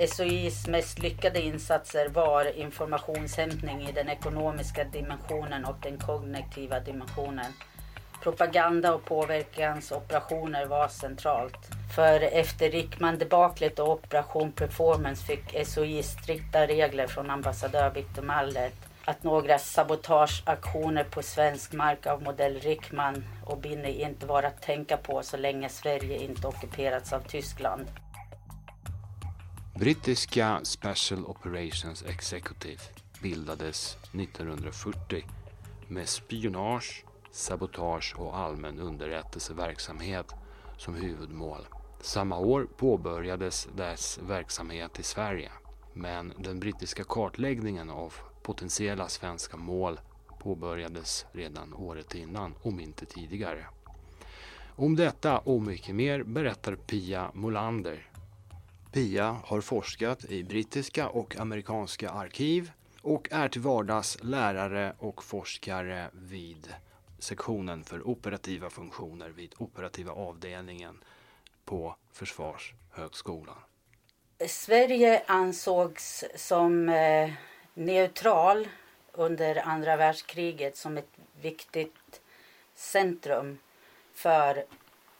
SOIs mest lyckade insatser var informationshämtning i den ekonomiska dimensionen och den kognitiva dimensionen. Propaganda och påverkansoperationer var centralt. För efter Rickman-debaklet och Operation Performance fick SOI strikta regler från ambassadör Victor Mallet att några sabotageaktioner på svensk mark av modell Rickman och Binny inte var att tänka på så länge Sverige inte ockuperats av Tyskland. Brittiska Special Operations Executive bildades 1940 med spionage, sabotage och allmän underrättelseverksamhet som huvudmål. Samma år påbörjades dess verksamhet i Sverige, men den brittiska kartläggningen av potentiella svenska mål påbörjades redan året innan, om inte tidigare. Om detta och mycket mer berättar Pia Molander. Pia har forskat i brittiska och amerikanska arkiv och är till vardags lärare och forskare vid sektionen för operativa funktioner vid operativa avdelningen på Försvarshögskolan. Sverige ansågs som eh, neutral under andra världskriget som ett viktigt centrum för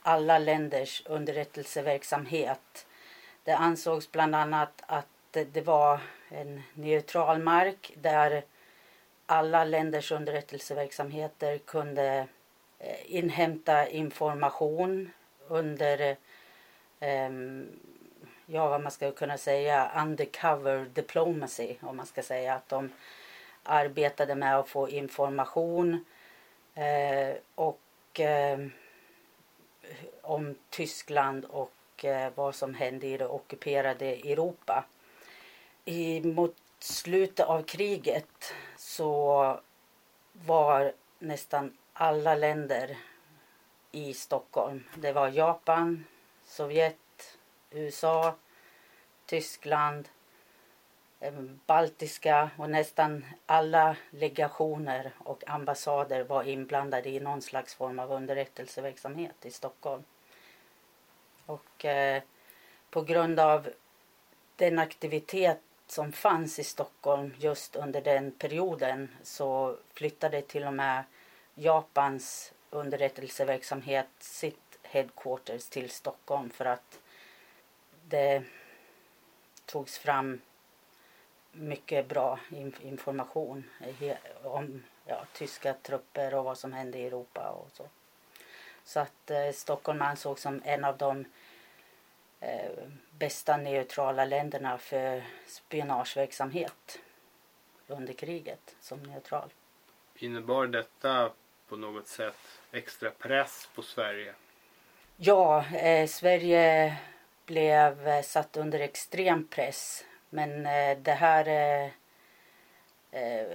alla länders underrättelseverksamhet. Det ansågs bland annat att det var en neutral mark där alla länders underrättelseverksamheter kunde eh, inhämta information under ehm, ja, vad man ska kunna säga, undercover diplomacy om man ska säga att de arbetade med att få information eh, och ehm, om Tyskland och och eh, vad som hände i det ockuperade Europa. I, mot slutet av kriget så var nästan alla länder i Stockholm. Det var Japan, Sovjet, USA, Tyskland, eh, baltiska och nästan alla legationer och ambassader var inblandade i någon slags form av underrättelseverksamhet i Stockholm. Och eh, på grund av den aktivitet som fanns i Stockholm just under den perioden så flyttade till och med Japans underrättelseverksamhet sitt headquarters till Stockholm för att det togs fram mycket bra information om ja, tyska trupper och vad som hände i Europa och så. Så att eh, Stockholm ansågs som en av de eh, bästa neutrala länderna för spionageverksamhet under kriget som neutral. Innebar detta på något sätt extra press på Sverige? Ja, eh, Sverige blev eh, satt under extrem press. Men eh, det här eh, Eh,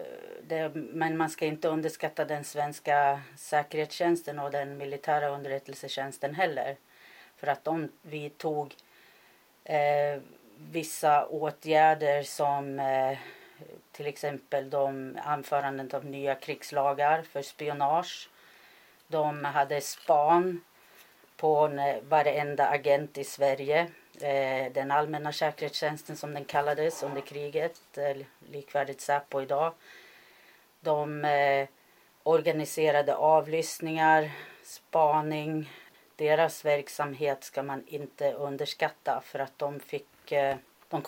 det, men man ska inte underskatta den svenska säkerhetstjänsten och den militära underrättelsetjänsten heller. För att de vidtog eh, vissa åtgärder som eh, till exempel de anförandet av nya krigslagar för spionage. De hade span på varenda agent i Sverige. Eh, den allmänna säkerhetstjänsten som den kallades under kriget, eh, likvärdigt Säpo idag. De eh, organiserade avlyssningar, spaning. Deras verksamhet ska man inte underskatta för att de fick, de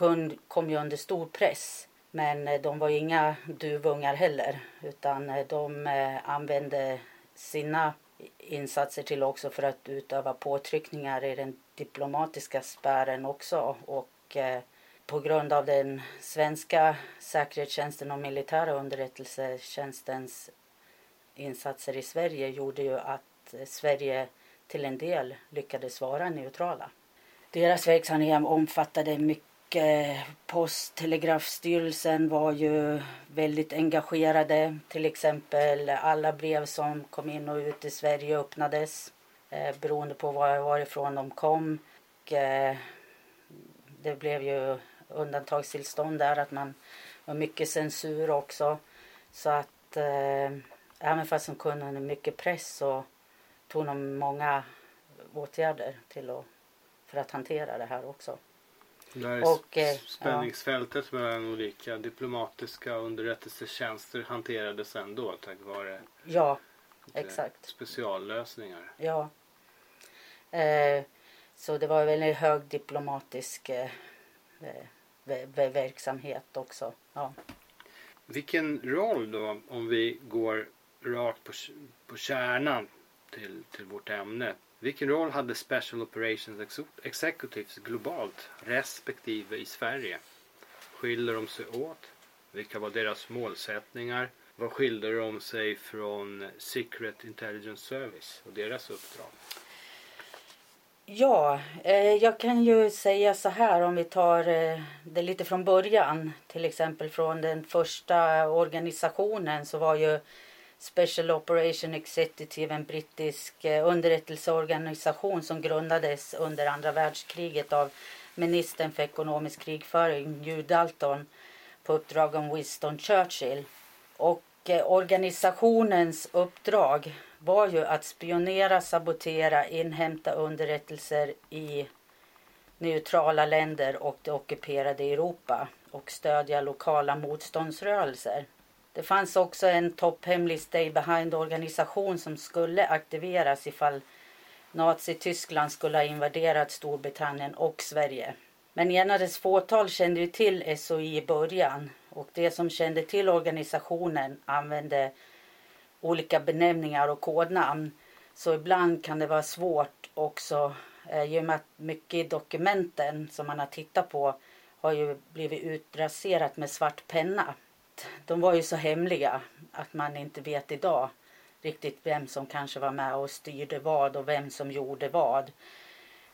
kom ju under stor press. Men de var inga duvungar heller utan de använde sina insatser till också för att utöva påtryckningar i den diplomatiska sfären också. Och eh, på grund av den svenska säkerhetstjänsten och militära underrättelsetjänstens insatser i Sverige gjorde ju att Sverige till en del lyckades vara neutrala. Deras verksamhet omfattade mycket Eh, Posttelegrafstyrelsen var ju väldigt engagerade. Till exempel alla brev som kom in och ut i Sverige öppnades eh, beroende på var, varifrån de kom. Och, eh, det blev ju undantagstillstånd där att man var mycket censur också. Så att eh, även fast de kunde under mycket press så tog de många åtgärder till att, för att hantera det här också. Där Och, eh, spänningsfältet mellan olika diplomatiska underrättelsetjänster hanterades ändå tack vare Ja, Exakt. speciallösningar. ja. Eh, så det var väl en hög diplomatisk eh, ver- ver- verksamhet också. Ja. Vilken roll då, om vi går rakt på, på kärnan till, till vårt ämne. Vilken roll hade Special Operations Executives globalt respektive i Sverige? Skiljer de sig åt? Vilka var deras målsättningar? Vad skilde de sig från Secret Intelligence Service och deras uppdrag? Ja, eh, jag kan ju säga så här om vi tar eh, det lite från början. Till exempel från den första organisationen så var ju Special Operation Executive en brittisk eh, underrättelseorganisation som grundades under andra världskriget av ministern för ekonomisk krigföring Hugh Dalton på uppdrag av Winston Churchill. Och eh, organisationens uppdrag var ju att spionera, sabotera, inhämta underrättelser i neutrala länder och det ockuperade Europa och stödja lokala motståndsrörelser. Det fanns också en topphemlig Stay Behind-organisation som skulle aktiveras ifall Nazityskland skulle ha invaderat Storbritannien och Sverige. Men enades fåtal kände ju till SOI i början och de som kände till organisationen använde olika benämningar och kodnamn. Så ibland kan det vara svårt också eh, i och med att mycket i dokumenten som man har tittat på har ju blivit utraserat med svart penna. De var ju så hemliga att man inte vet idag riktigt vem som kanske var med och styrde vad och vem som gjorde vad.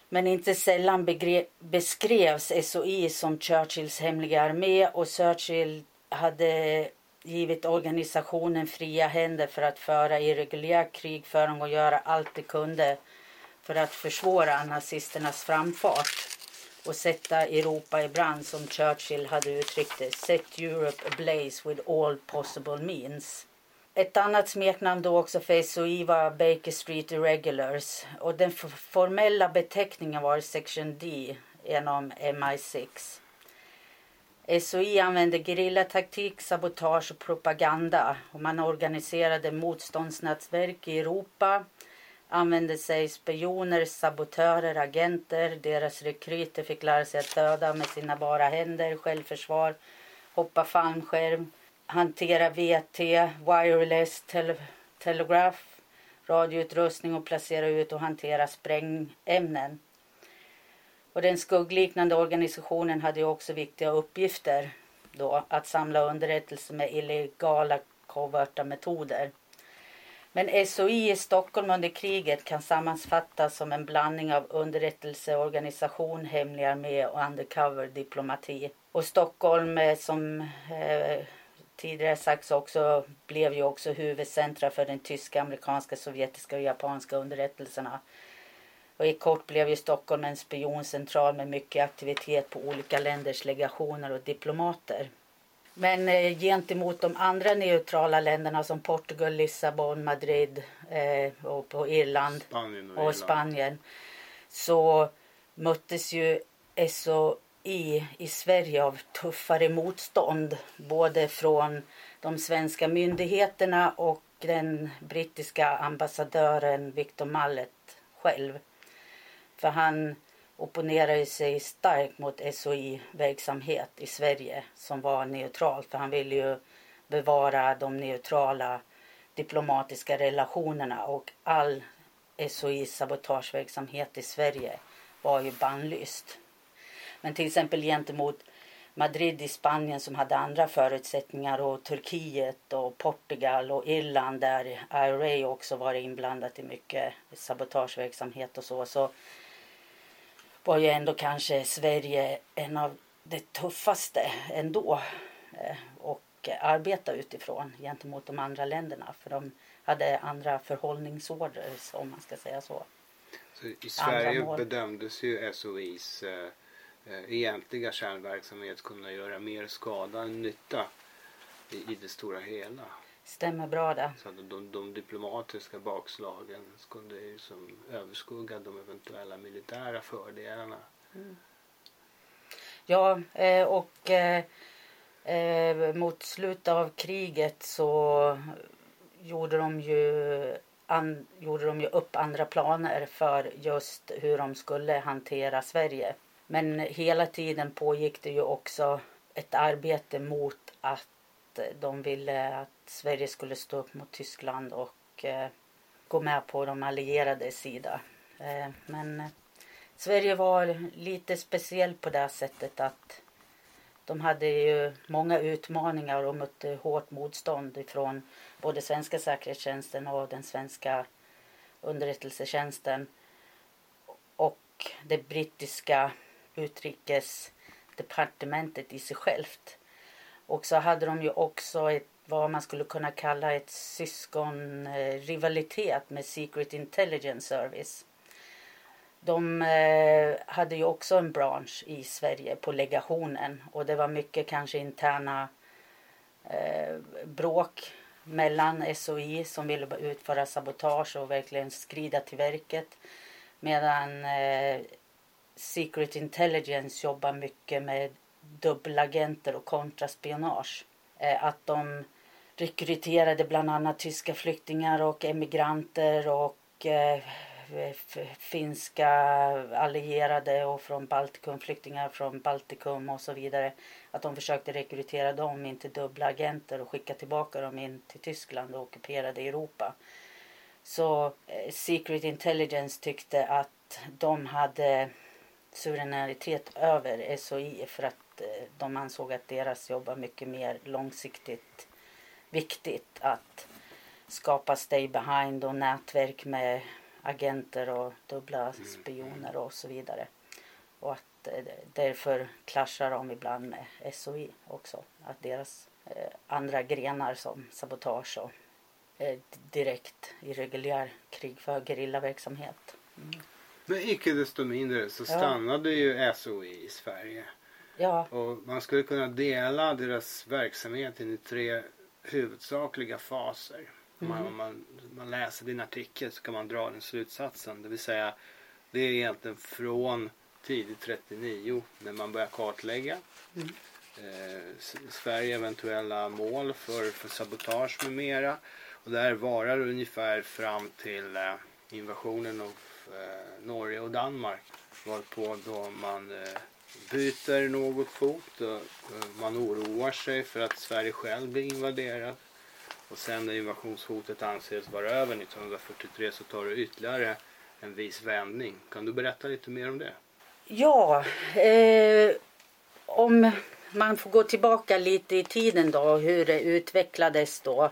Men inte sällan beskrevs SOI som Churchills hemliga armé och Churchill hade givit organisationen fria händer för att föra irreguljär krigföring och göra allt de kunde för att försvåra nazisternas framfart och sätta Europa i brand som Churchill hade uttryckt det. Set Europe ablaze with all possible means. Ett annat smeknamn då också för SOI var Baker Street Irregulars och den formella beteckningen var Section D genom MI6. SOI använde gerillataktik, sabotage och propaganda och man organiserade motståndsnätverk i Europa använde sig spioner, sabotörer, agenter. Deras rekryter fick lära sig att döda med sina bara händer, självförsvar, hoppa fallskärm, hantera VT, wireless, tele telegraph, radioutrustning och placera ut och hantera sprängämnen. Och den skuggliknande organisationen hade också viktiga uppgifter då att samla underrättelser med illegala koverta metoder. Men SOI i Stockholm under kriget kan sammanfattas som en blandning av underrättelseorganisation, hemlig armé och undercover diplomati. Och Stockholm eh, som eh, tidigare sagts också blev ju också huvudcentra för den tyska, amerikanska, sovjetiska och japanska underrättelserna. Och i kort blev ju Stockholm en spioncentral med mycket aktivitet på olika länders legationer och diplomater. Men eh, gentemot de andra neutrala länderna som Portugal, Lissabon, Madrid eh, och på Irland Spanien och, och Irland. Spanien så möttes ju SOI i Sverige av tuffare motstånd både från de svenska myndigheterna och den brittiska ambassadören Victor Mallet själv. För han opponerade sig starkt mot SOI-verksamhet i Sverige som var neutralt. För han ville ju bevara de neutrala diplomatiska relationerna och all SOI-sabotageverksamhet i Sverige var ju bannlyst. Men till exempel gentemot Madrid i Spanien som hade andra förutsättningar och Turkiet och Portugal och Irland där IRA också var inblandat i mycket sabotageverksamhet och så. Så var ju ändå kanske Sverige en av de tuffaste ändå eh, och arbeta utifrån gentemot de andra länderna för de hade andra förhållningsorder om man ska säga så. Så I Sverige bedömdes ju SOIs eh, eh, egentliga kärnverksamhet kunna göra mer skada än nytta i, i det stora hela. Stämmer bra det. Så att de, de diplomatiska bakslagen skulle ju som överskugga de eventuella militära fördelarna. Ja, eh, och eh, eh, mot slutet av kriget så gjorde de ju an, gjorde de ju upp andra planer för just hur de skulle hantera Sverige. Men hela tiden pågick det ju också ett arbete mot att de ville att Sverige skulle stå upp mot Tyskland och eh, gå med på de allierades sida. Eh, men eh, Sverige var lite speciell på det sättet att de hade ju många utmaningar och mötte hårt motstånd ifrån både svenska säkerhetstjänsten och den svenska underrättelsetjänsten och det brittiska utrikesdepartementet i sig självt. Och så hade de ju också ett, vad man skulle kunna kalla ett syskonrivalitet med Secret Intelligence Service. De eh, hade ju också en bransch i Sverige på legationen och det var mycket kanske interna eh, bråk mellan SOI som ville utföra sabotage och verkligen skrida till verket. Medan eh, Secret Intelligence jobbar mycket med dubbelagenter och kontraspionage. Eh, att de rekryterade bland annat tyska flyktingar och emigranter och eh, finska allierade och från Baltikum, flyktingar från Baltikum och så vidare. Att de försökte rekrytera dem in till dubbla agenter och skicka tillbaka dem in till Tyskland och ockuperade Europa. Så eh, Secret Intelligence tyckte att de hade suveränitet över SOI för att eh, de ansåg att deras jobb var mycket mer långsiktigt viktigt att skapa stay behind och nätverk med agenter och dubbla mm. spioner och så vidare. Och att eh, därför klaschar de ibland med SOI också. Att deras eh, andra grenar som sabotage och direkt irreguljär krigför gerillaverksamhet. Mm. Men icke desto mindre så stannade ja. ju SOI i Sverige. Ja. Och man skulle kunna dela deras verksamhet in i tre huvudsakliga faser. Mm. Man, om man, man läser din artikel så kan man dra den slutsatsen. Det vill säga det är egentligen från tidigt 39 när man börjar kartlägga mm. eh, Sverige eventuella mål för, för sabotage med mera. Och där varar ungefär fram till eh, invasionen av eh, Norge och Danmark. Varpå då man eh, byter något fot och eh, man oroar sig för att Sverige själv blir invaderat. Och sen när invasionshotet anses vara över 1943 så tar det ytterligare en viss vändning. Kan du berätta lite mer om det? Ja, eh, om man får gå tillbaka lite i tiden då hur det utvecklades då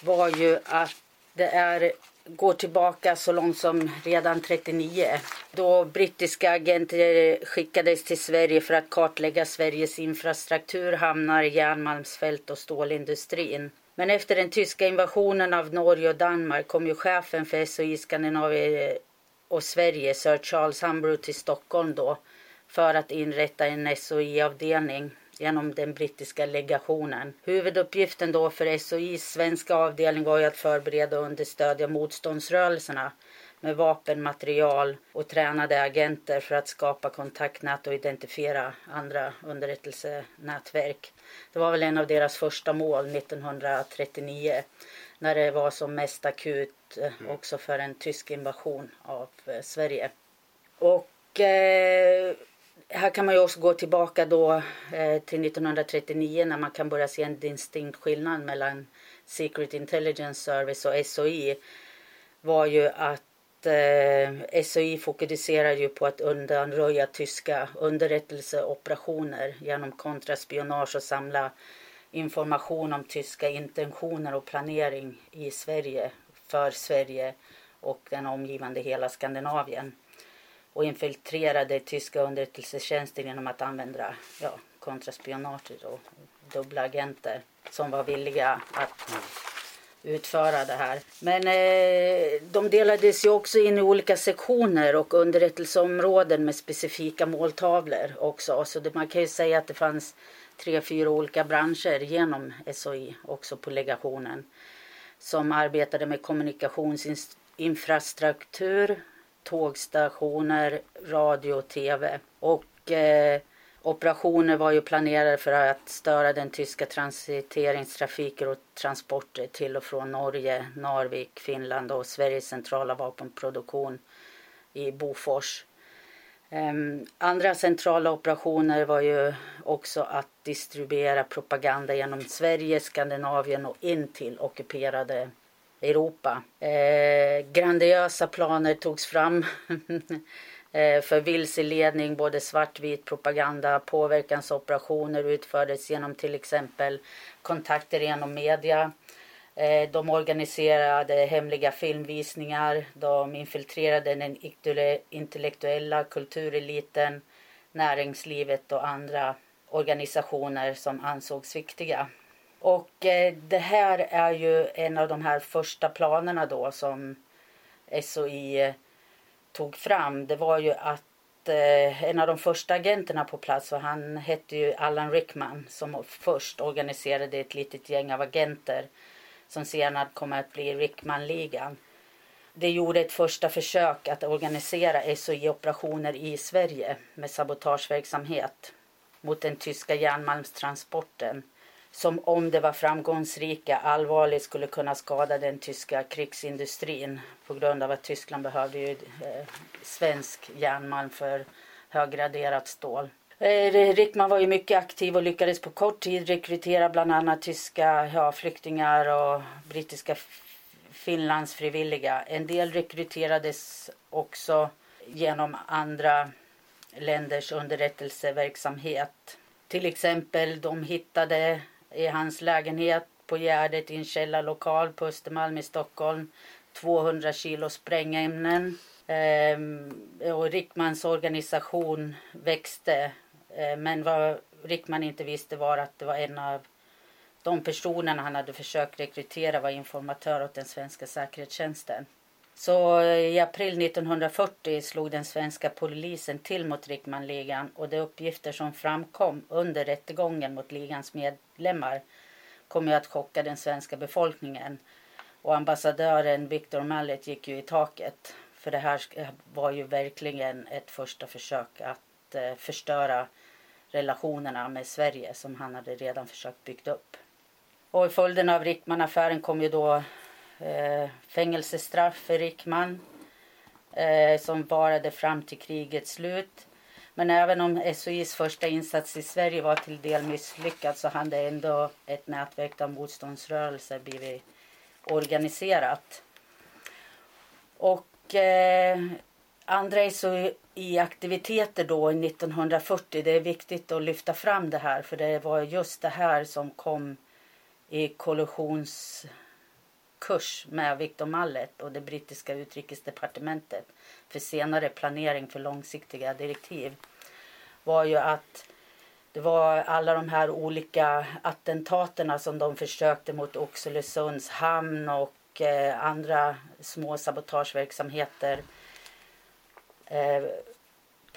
var ju att det är går tillbaka så långt som redan 39 då brittiska agenter skickades till Sverige för att kartlägga Sveriges infrastruktur, hamnar, järnmalmsfält och stålindustrin. Men efter den tyska invasionen av Norge och Danmark kom ju chefen för SOI Skandinavien och Sverige, Sir Charles Hambro, till Stockholm då för att inrätta en SOI-avdelning genom den brittiska legationen. Huvuduppgiften då för SOIs svenska avdelning var ju att förbereda och understödja motståndsrörelserna med vapenmaterial och tränade agenter för att skapa kontaktnät och identifiera andra underrättelsenätverk. Det var väl en av deras första mål 1939 när det var som mest akut eh, också för en tysk invasion av eh, Sverige. Och eh, här kan man ju också gå tillbaka då eh, till 1939 när man kan börja se en distinkt skillnad mellan Secret Intelligence Service och SOI var ju att eh, SOI fokuserar ju på att undanröja tyska underrättelseoperationer genom kontraspionage och samla information om tyska intentioner och planering i Sverige, för Sverige och den omgivande hela Skandinavien. Och infiltrerade tyska underrättelsetjänster genom att använda ja, kontraspionage och dubbla agenter som var villiga att utföra det här. Men eh, de delades ju också in i olika sektioner och underrättelseområden med specifika måltavlor också. Så det, man kan ju säga att det fanns tre, fyra olika branscher genom SOI också på legationen som arbetade med kommunikationsinfrastruktur, tågstationer, radio och tv. Och eh, Operationer var ju planerade för att störa den tyska transiteringstrafiken och transporter till och från Norge, Narvik, Finland och Sveriges centrala vapenproduktion i Bofors. Um, andra centrala operationer var ju också att distribuera propaganda genom Sverige, Skandinavien och in till ockuperade Europa. Eh, grandiösa planer togs fram eh, för vilseledning, både svartvit propaganda, påverkansoperationer utfördes genom till exempel kontakter genom media. Eh, de organiserade hemliga filmvisningar, de infiltrerade den intellektuella kultureliten, näringslivet och andra organisationer som ansågs viktiga. Och eh, det här är ju en av de här första planerna då som SOI eh, tog fram. Det var ju att eh, en av de första agenterna på plats och han hette ju Allan Rickman som först organiserade ett litet gäng av agenter som senare kom att bli Rickmanligan. Det gjorde ett första försök att organisera SOI-operationer i Sverige med sabotageverksamhet mot den tyska järnmalmstransporten som om det var framgångsrika allvarligt skulle kunna skada den tyska krigsindustrin på grund av att Tyskland behövde ju eh, svensk järnmalm för höggraderat stål. Eh, Rickman var ju mycket aktiv och lyckades på kort tid rekrytera bland annat tyska ja, flyktingar och brittiska Finlandsfrivilliga. En del rekryterades också genom andra länders underrättelseverksamhet. Till exempel de hittade i hans lägenhet på Gärdet i en källarlokal på Östermalm i Stockholm 200 kilo sprängämnen. Eh, och Rickmans organisation växte. Eh, men vad Rickman inte visste var att det var en av de personerna han hade försökt rekrytera var informatör åt den svenska säkerhetstjänsten. Så i april 1940 slog den svenska polisen till mot Rickmanligan och de uppgifter som framkom under rättegången mot ligans medlemmar kom ju att chocka den svenska befolkningen. Och ambassadören Victor Mallet gick ju i taket. För det här var ju verkligen ett första försök att eh, förstöra relationerna med Sverige som han hade redan försökt bygga upp. Och i följden av Rickman-affären kom ju då eh, fängelsestraff för Rickman eh, som varade fram till krigets slut. Men även om SOIs första insats i Sverige var till del misslyckad så hade ändå ett nätverk av motståndsrörelser blivit organiserat. Och eh, andra SOI-aktiviteter då 1940, det är viktigt att lyfta fram det här för det var just det här som kom i kollisions kurs med Victor Mallet och det brittiska utrikesdepartementet för senare planering för långsiktiga direktiv var ju att det var alla de här olika attentaterna som de försökte mot Oxelösunds hamn och eh, andra små sabotageverksamheter. Eh,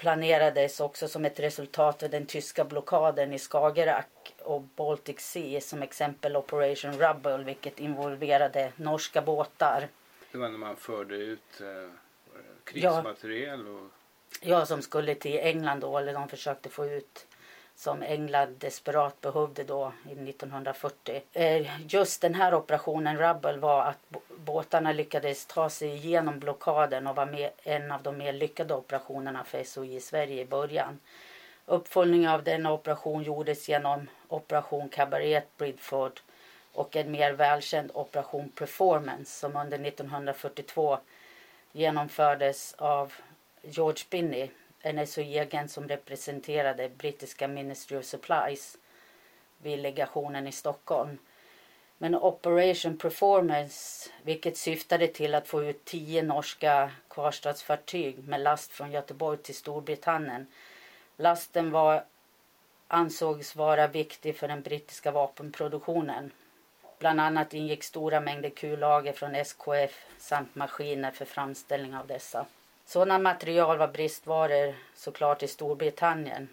planerades också som ett resultat av den tyska blockaden i Skagerrak och Baltic Sea som exempel Operation Rubble vilket involverade norska båtar. Det var när man förde ut eh, krigsmateriel? Och... Ja, som skulle till England då eller de försökte få ut som England desperat behövde då 1940. Eh, just den här operationen Rubble var att båtarna lyckades ta sig igenom blockaden och var med en av de mer lyckade operationerna för SOI i Sverige i början. Uppföljning av denna operation gjordes genom Operation Cabaret Bridford och en mer välkänd Operation Performance som under 1942 genomfördes av George Binney en SOI-agent som representerade brittiska Ministry of Supplies vid legationen i Stockholm. Men Operation Performance, vilket syftade till att få ut tio norska kvarstadsfartyg med last från Göteborg till Storbritannien. Lasten var, ansågs vara viktig för den brittiska vapenproduktionen. Bland annat ingick stora mängder kullager från SKF samt maskiner för framställning av dessa. Sådana material var bristvaror såklart i Storbritannien.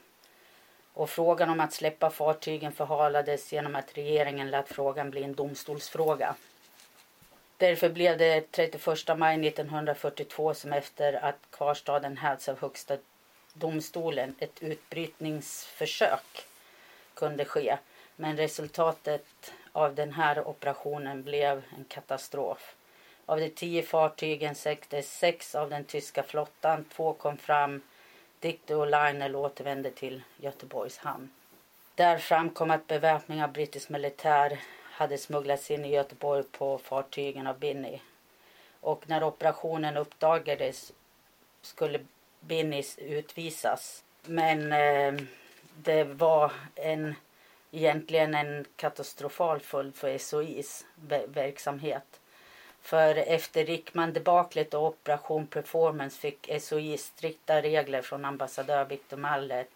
Och frågan om att släppa fartygen förhalades genom att regeringen lät frågan bli en domstolsfråga. Därför blev det 31 maj 1942 som efter att kvarstaden hävts av Högsta domstolen ett utbrytningsförsök kunde ske. Men resultatet av den här operationen blev en katastrof. Av de tio fartygen sänktes sex av den tyska flottan. Två kom fram. Dicte och Lionel återvände till Göteborgs hamn. Där framkom att beväpning av brittisk militär hade smugglats in i Göteborg på fartygen av Binny. Och när operationen uppdagades skulle Binnis utvisas. Men eh, det var en, egentligen en katastrofal följd för SOIs verksamhet. För efter Rickman-debaklet och Operation Performance fick SOI strikta regler från ambassadör Victor Mallet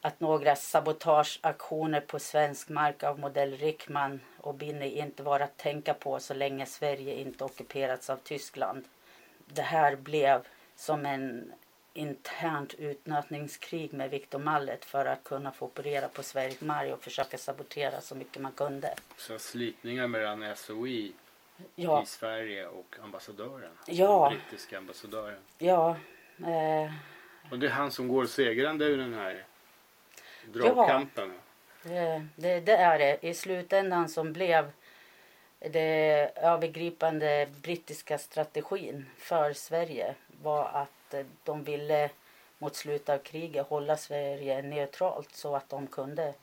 att några sabotageaktioner på svensk mark av modell Rickman och Binny inte var att tänka på så länge Sverige inte ockuperats av Tyskland. Det här blev som en internt utnötningskrig med Victor Mallet för att kunna få operera på Sveriges mark och försöka sabotera så mycket man kunde. Så slitningar mellan SOI Ja, i Sverige och ambassadören? Ja. Den brittiska ambassadören. ja. Eh, Och det är han som går segrande ur den här dragkampen? Det, det, det är det. I slutändan som blev det övergripande brittiska strategin för Sverige var att eh, de ville mot slutet av kriget hålla Sverige neutralt så att de kunde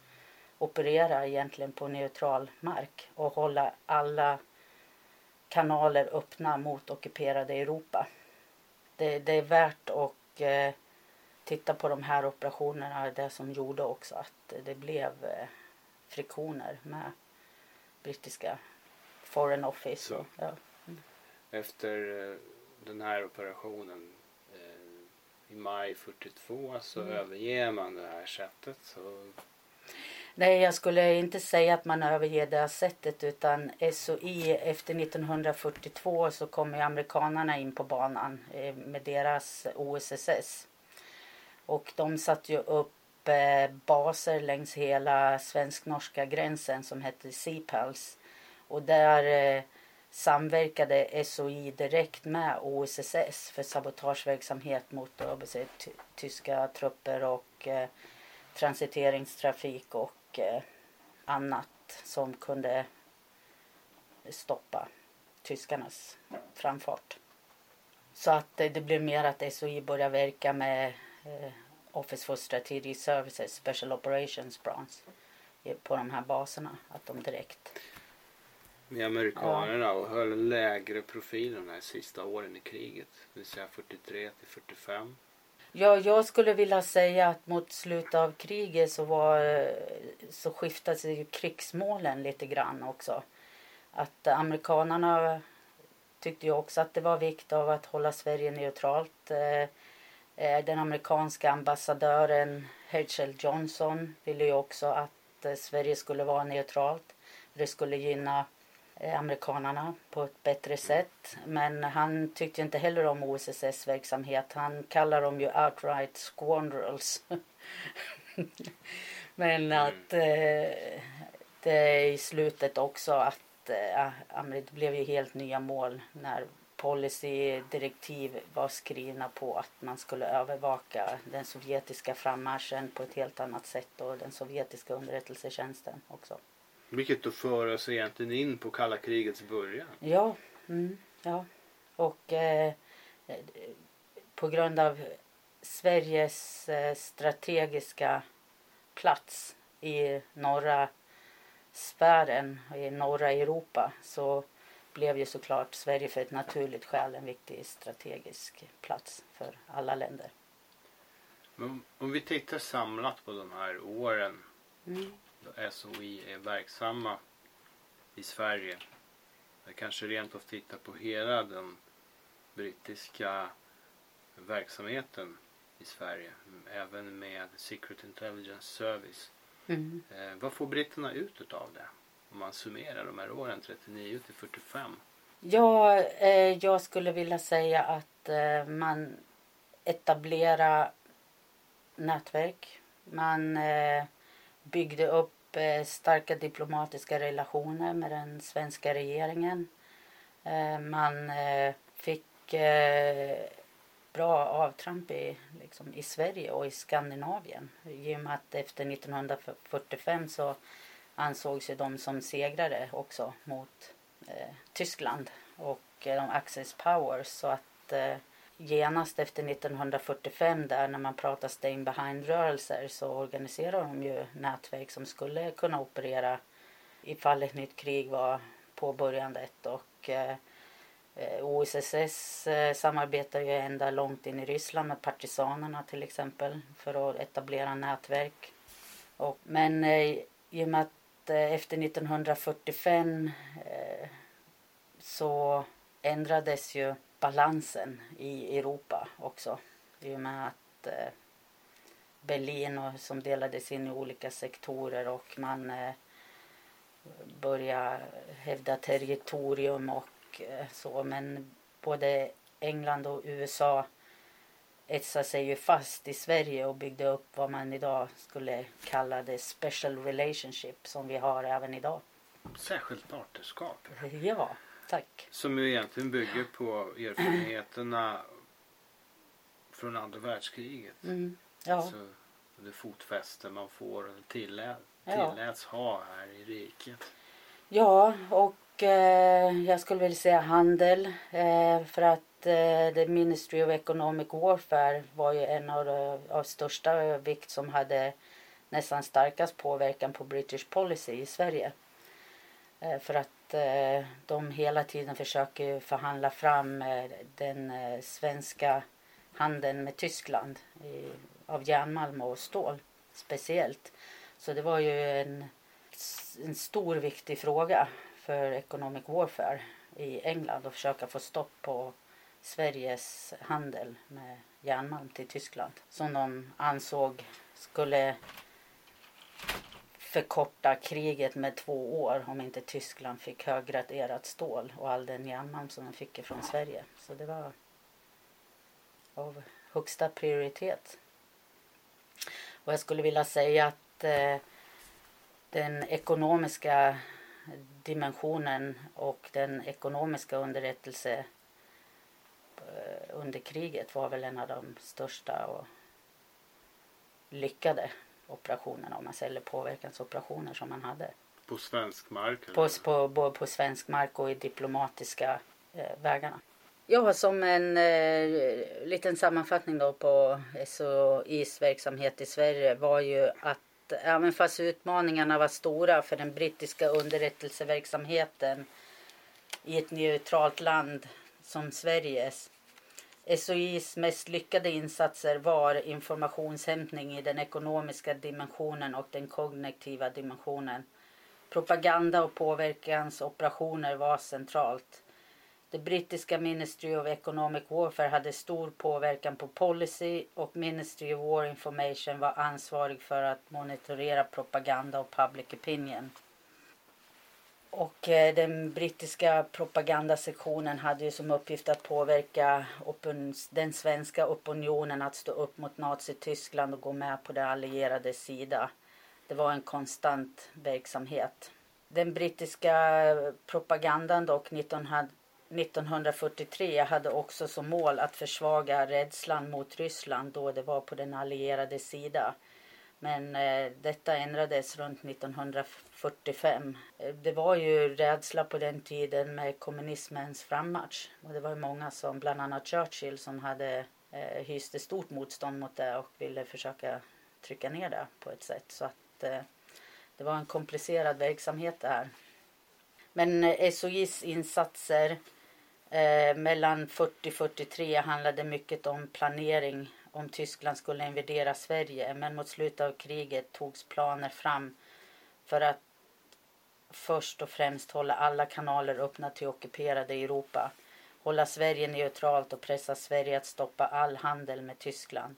operera egentligen på neutral mark och hålla alla kanaler öppna mot ockuperade Europa. Det, det är värt att eh, titta på de här operationerna, det som gjorde också att det blev eh, friktioner med brittiska Foreign Office. Så. Ja. Efter eh, den här operationen i maj 42 så Mm. överger man det här sättet. Så Nej, jag skulle inte säga att man överger det sättet utan SOI efter 1942 så kommer ju amerikanerna in på banan eh, med deras OSSS. Och de satte ju upp eh, baser längs hela svensk-norska gränsen som hette Seapals. Och där eh, samverkade SOI direkt med OSSS för sabotageverksamhet mot tyska trupper och transiteringstrafik och eh, annat som kunde stoppa tyskarnas framfart. Så att det blev mer att SOI började verka med eh, Office for Strategic Services Special Operations Branch på de här baserna. Att de direkt med amerikanerna och höll lägre profil de här sista åren i kriget. Det vill säga 43 till 45. Ja, jag skulle vilja säga att mot slutet av kriget så, var, så skiftade sig ju krigsmålen lite grann också. Att amerikanerna tyckte ju också att det var vikt av att hålla Sverige neutralt. Eh, eh, den amerikanska ambassadören Herschel Johnson ville ju också att eh, Sverige skulle vara neutralt. Det skulle gynna eh, amerikanerna på ett bättre sätt. Men han tyckte inte heller om OSSS verksamhet. Han kallar dem ju outright scoundrels. Men att eh, det i slutet också att eh, det blev ju helt nya mål när policydirektiv var skrivna på att man skulle övervaka den sovjetiska frammarschen på ett helt annat sätt och den sovjetiska underrättelsetjänsten också. Vilket då för oss egentligen in på kalla krigets början. Ja, mm, ja. och eh, på grund av Sveriges eh, strategiska plats i norra sfären, i norra Europa, så blev ju såklart Sverige för ett naturligt skäl en viktig strategisk plats för alla länder. Men om- om vi tittar samlat på de här åren Mm. Då SOI är verksamma i Sverige. Jag kanske rent av tittar på hela den brittiska verksamheten i Sverige. Även med Secret Intelligence Service. Mm. Eh, vad får britterna ut utav det? Om man summerar de här åren 39 till 45. Ja, eh, jag skulle vilja säga att eh, man etablerar nätverk. Man byggde upp eh, starka diplomatiska relationer med den svenska regeringen. Eh, man eh, fick bra avtramp i, liksom, i Sverige och i Skandinavien. I och med att efter 1945 så ansågs ju de som segrare också mot eh, Tyskland och eh, de Axis Powers. Så att eh, genast efter 1945 där när man pratar stay behind-rörelser så organiserar de ju nätverk som skulle kunna operera ifall ett nytt krig var påbörjandet och eh, OSSS eh, samarbetar ju ända långt in i Ryssland med partisanerna till exempel för att etablera nätverk. Och, men eh, i och med att eh, efter 1945 eh, så ändrades ju balansen i Europa också. I och med att eh, Berlin och, som delades in i olika sektorer och man eh, började hävda territorium och eh, så. Men både England och USA etsade sig ju fast i Sverige och byggde upp vad man idag skulle kalla det special relationship som vi har även idag. Särskilt partnerskap. Ja. Tack. Som ju egentligen bygger på erfarenheterna från andra världskriget. Mm. Ja. Alltså det fotfäste man får tillät, tilläts ja. ha här i riket. Ja, och eh, jag skulle vilja säga handel. Eh, för att eh, the Ministry of Economic Warfare var ju en av, av största vikt som hade nästan starkast påverkan på British policy i Sverige. Eh, för att eh, de hela tiden försöker förhandla fram eh, den eh, svenska handeln med Tyskland eh, av järnmalm och stål speciellt. Så det var ju en, en stor viktig fråga för Economic Warfare i England att försöka få stopp på Sveriges handel med järnmalm till Tyskland som de ansåg skulle förkorta kriget med två år om inte Tyskland fick höggraderat stål och all den järnmalm som de fick från Sverige. Så det var av högsta prioritet. Och jag skulle vilja säga att eh, den ekonomiska dimensionen och den ekonomiska underrättelse eh, under kriget var väl en av de största och lyckade operationerna om man säger, eller påverkansoperationer som man hade. På svensk mark? På, på, både på svensk mark och i diplomatiska eh, vägarna. Ja, som en eh, liten sammanfattning då på SOIs verksamhet i Sverige var ju att även fast utmaningarna var stora för den brittiska underrättelseverksamheten i ett neutralt land som Sveriges SOIs mest lyckade insatser var informationshämtning i den ekonomiska dimensionen och den kognitiva dimensionen. Propaganda och påverkansoperationer var centralt. Det brittiska Ministry of Economic Warfare hade stor påverkan på policy och Ministry of War Information var ansvarig för att monitorera propaganda och public opinion. Och eh, den brittiska propagandasektionen hade ju som uppgift att påverka den svenska opinionen att stå upp mot Nazityskland och gå med på de allierade sida. Det var en konstant verksamhet. Den brittiska propagandan dock 1943 hade också som mål att försvaga rädslan mot Ryssland då det var på den allierade sida. Men eh, detta ändrades runt 1945. Eh, det var ju rädsla på den tiden med kommunismens frammarsch. Och det var många som, bland annat Churchill, som hade eh, hyste stort motstånd mot det och ville försöka trycka ner det på ett sätt. Så att eh, det var en komplicerad verksamhet det här. Men eh, SOIs insatser eh, mellan 40-43 handlade mycket om planering om Tyskland skulle invadera Sverige. Men mot slutet av kriget togs planer fram för att först och främst hålla alla kanaler öppna till ockuperade Europa. Hålla Sverige neutralt och pressa Sverige att stoppa all handel med Tyskland.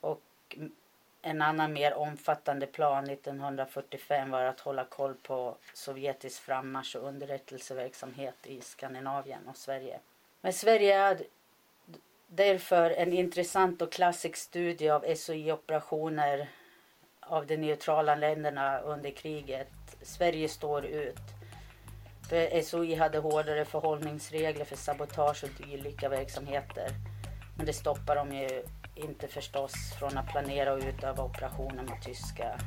Och en annan mer omfattande plan 1945 var att hålla koll på sovjetisk frammarsch och underrättelseverksamhet i Skandinavien och Sverige. Men Sverige därför en intressant och klassisk studie av SOI-operationer av de neutrala länderna under kriget. Sverige står ut. För SOI hade hårdare förhållningsregler för sabotage och dylika verksamheter. Men det stoppar dem ju inte förstås från att planera och utöva operationer mot tyska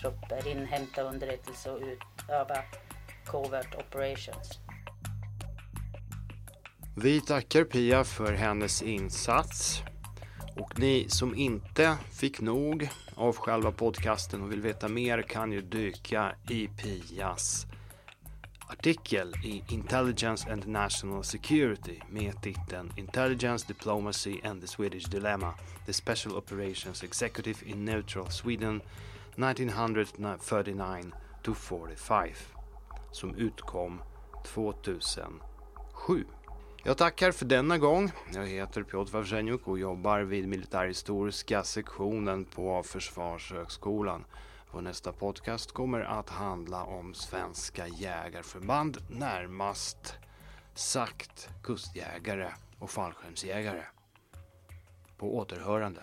trupper, inhämta underrättelse och utöva covert operations. Vi tackar Pia för hennes insats. Och ni som inte fick nog av själva podcasten och vill veta mer kan ju dyka i Pias artikel i Intelligence and National Security med titeln Intelligence, Diplomacy and the Swedish Dilemma The Special Operations Executive in Neutral Sweden 1939 45 som utkom 2007. Jag tackar för denna gång. Jag heter Piotr Vavzjenjuk och jobbar vid militärhistoriska sektionen på Försvarshögskolan. Vår nästa podcast kommer att handla om svenska jägarförband, närmast sagt kustjägare och fallskärmsjägare. På återhörande.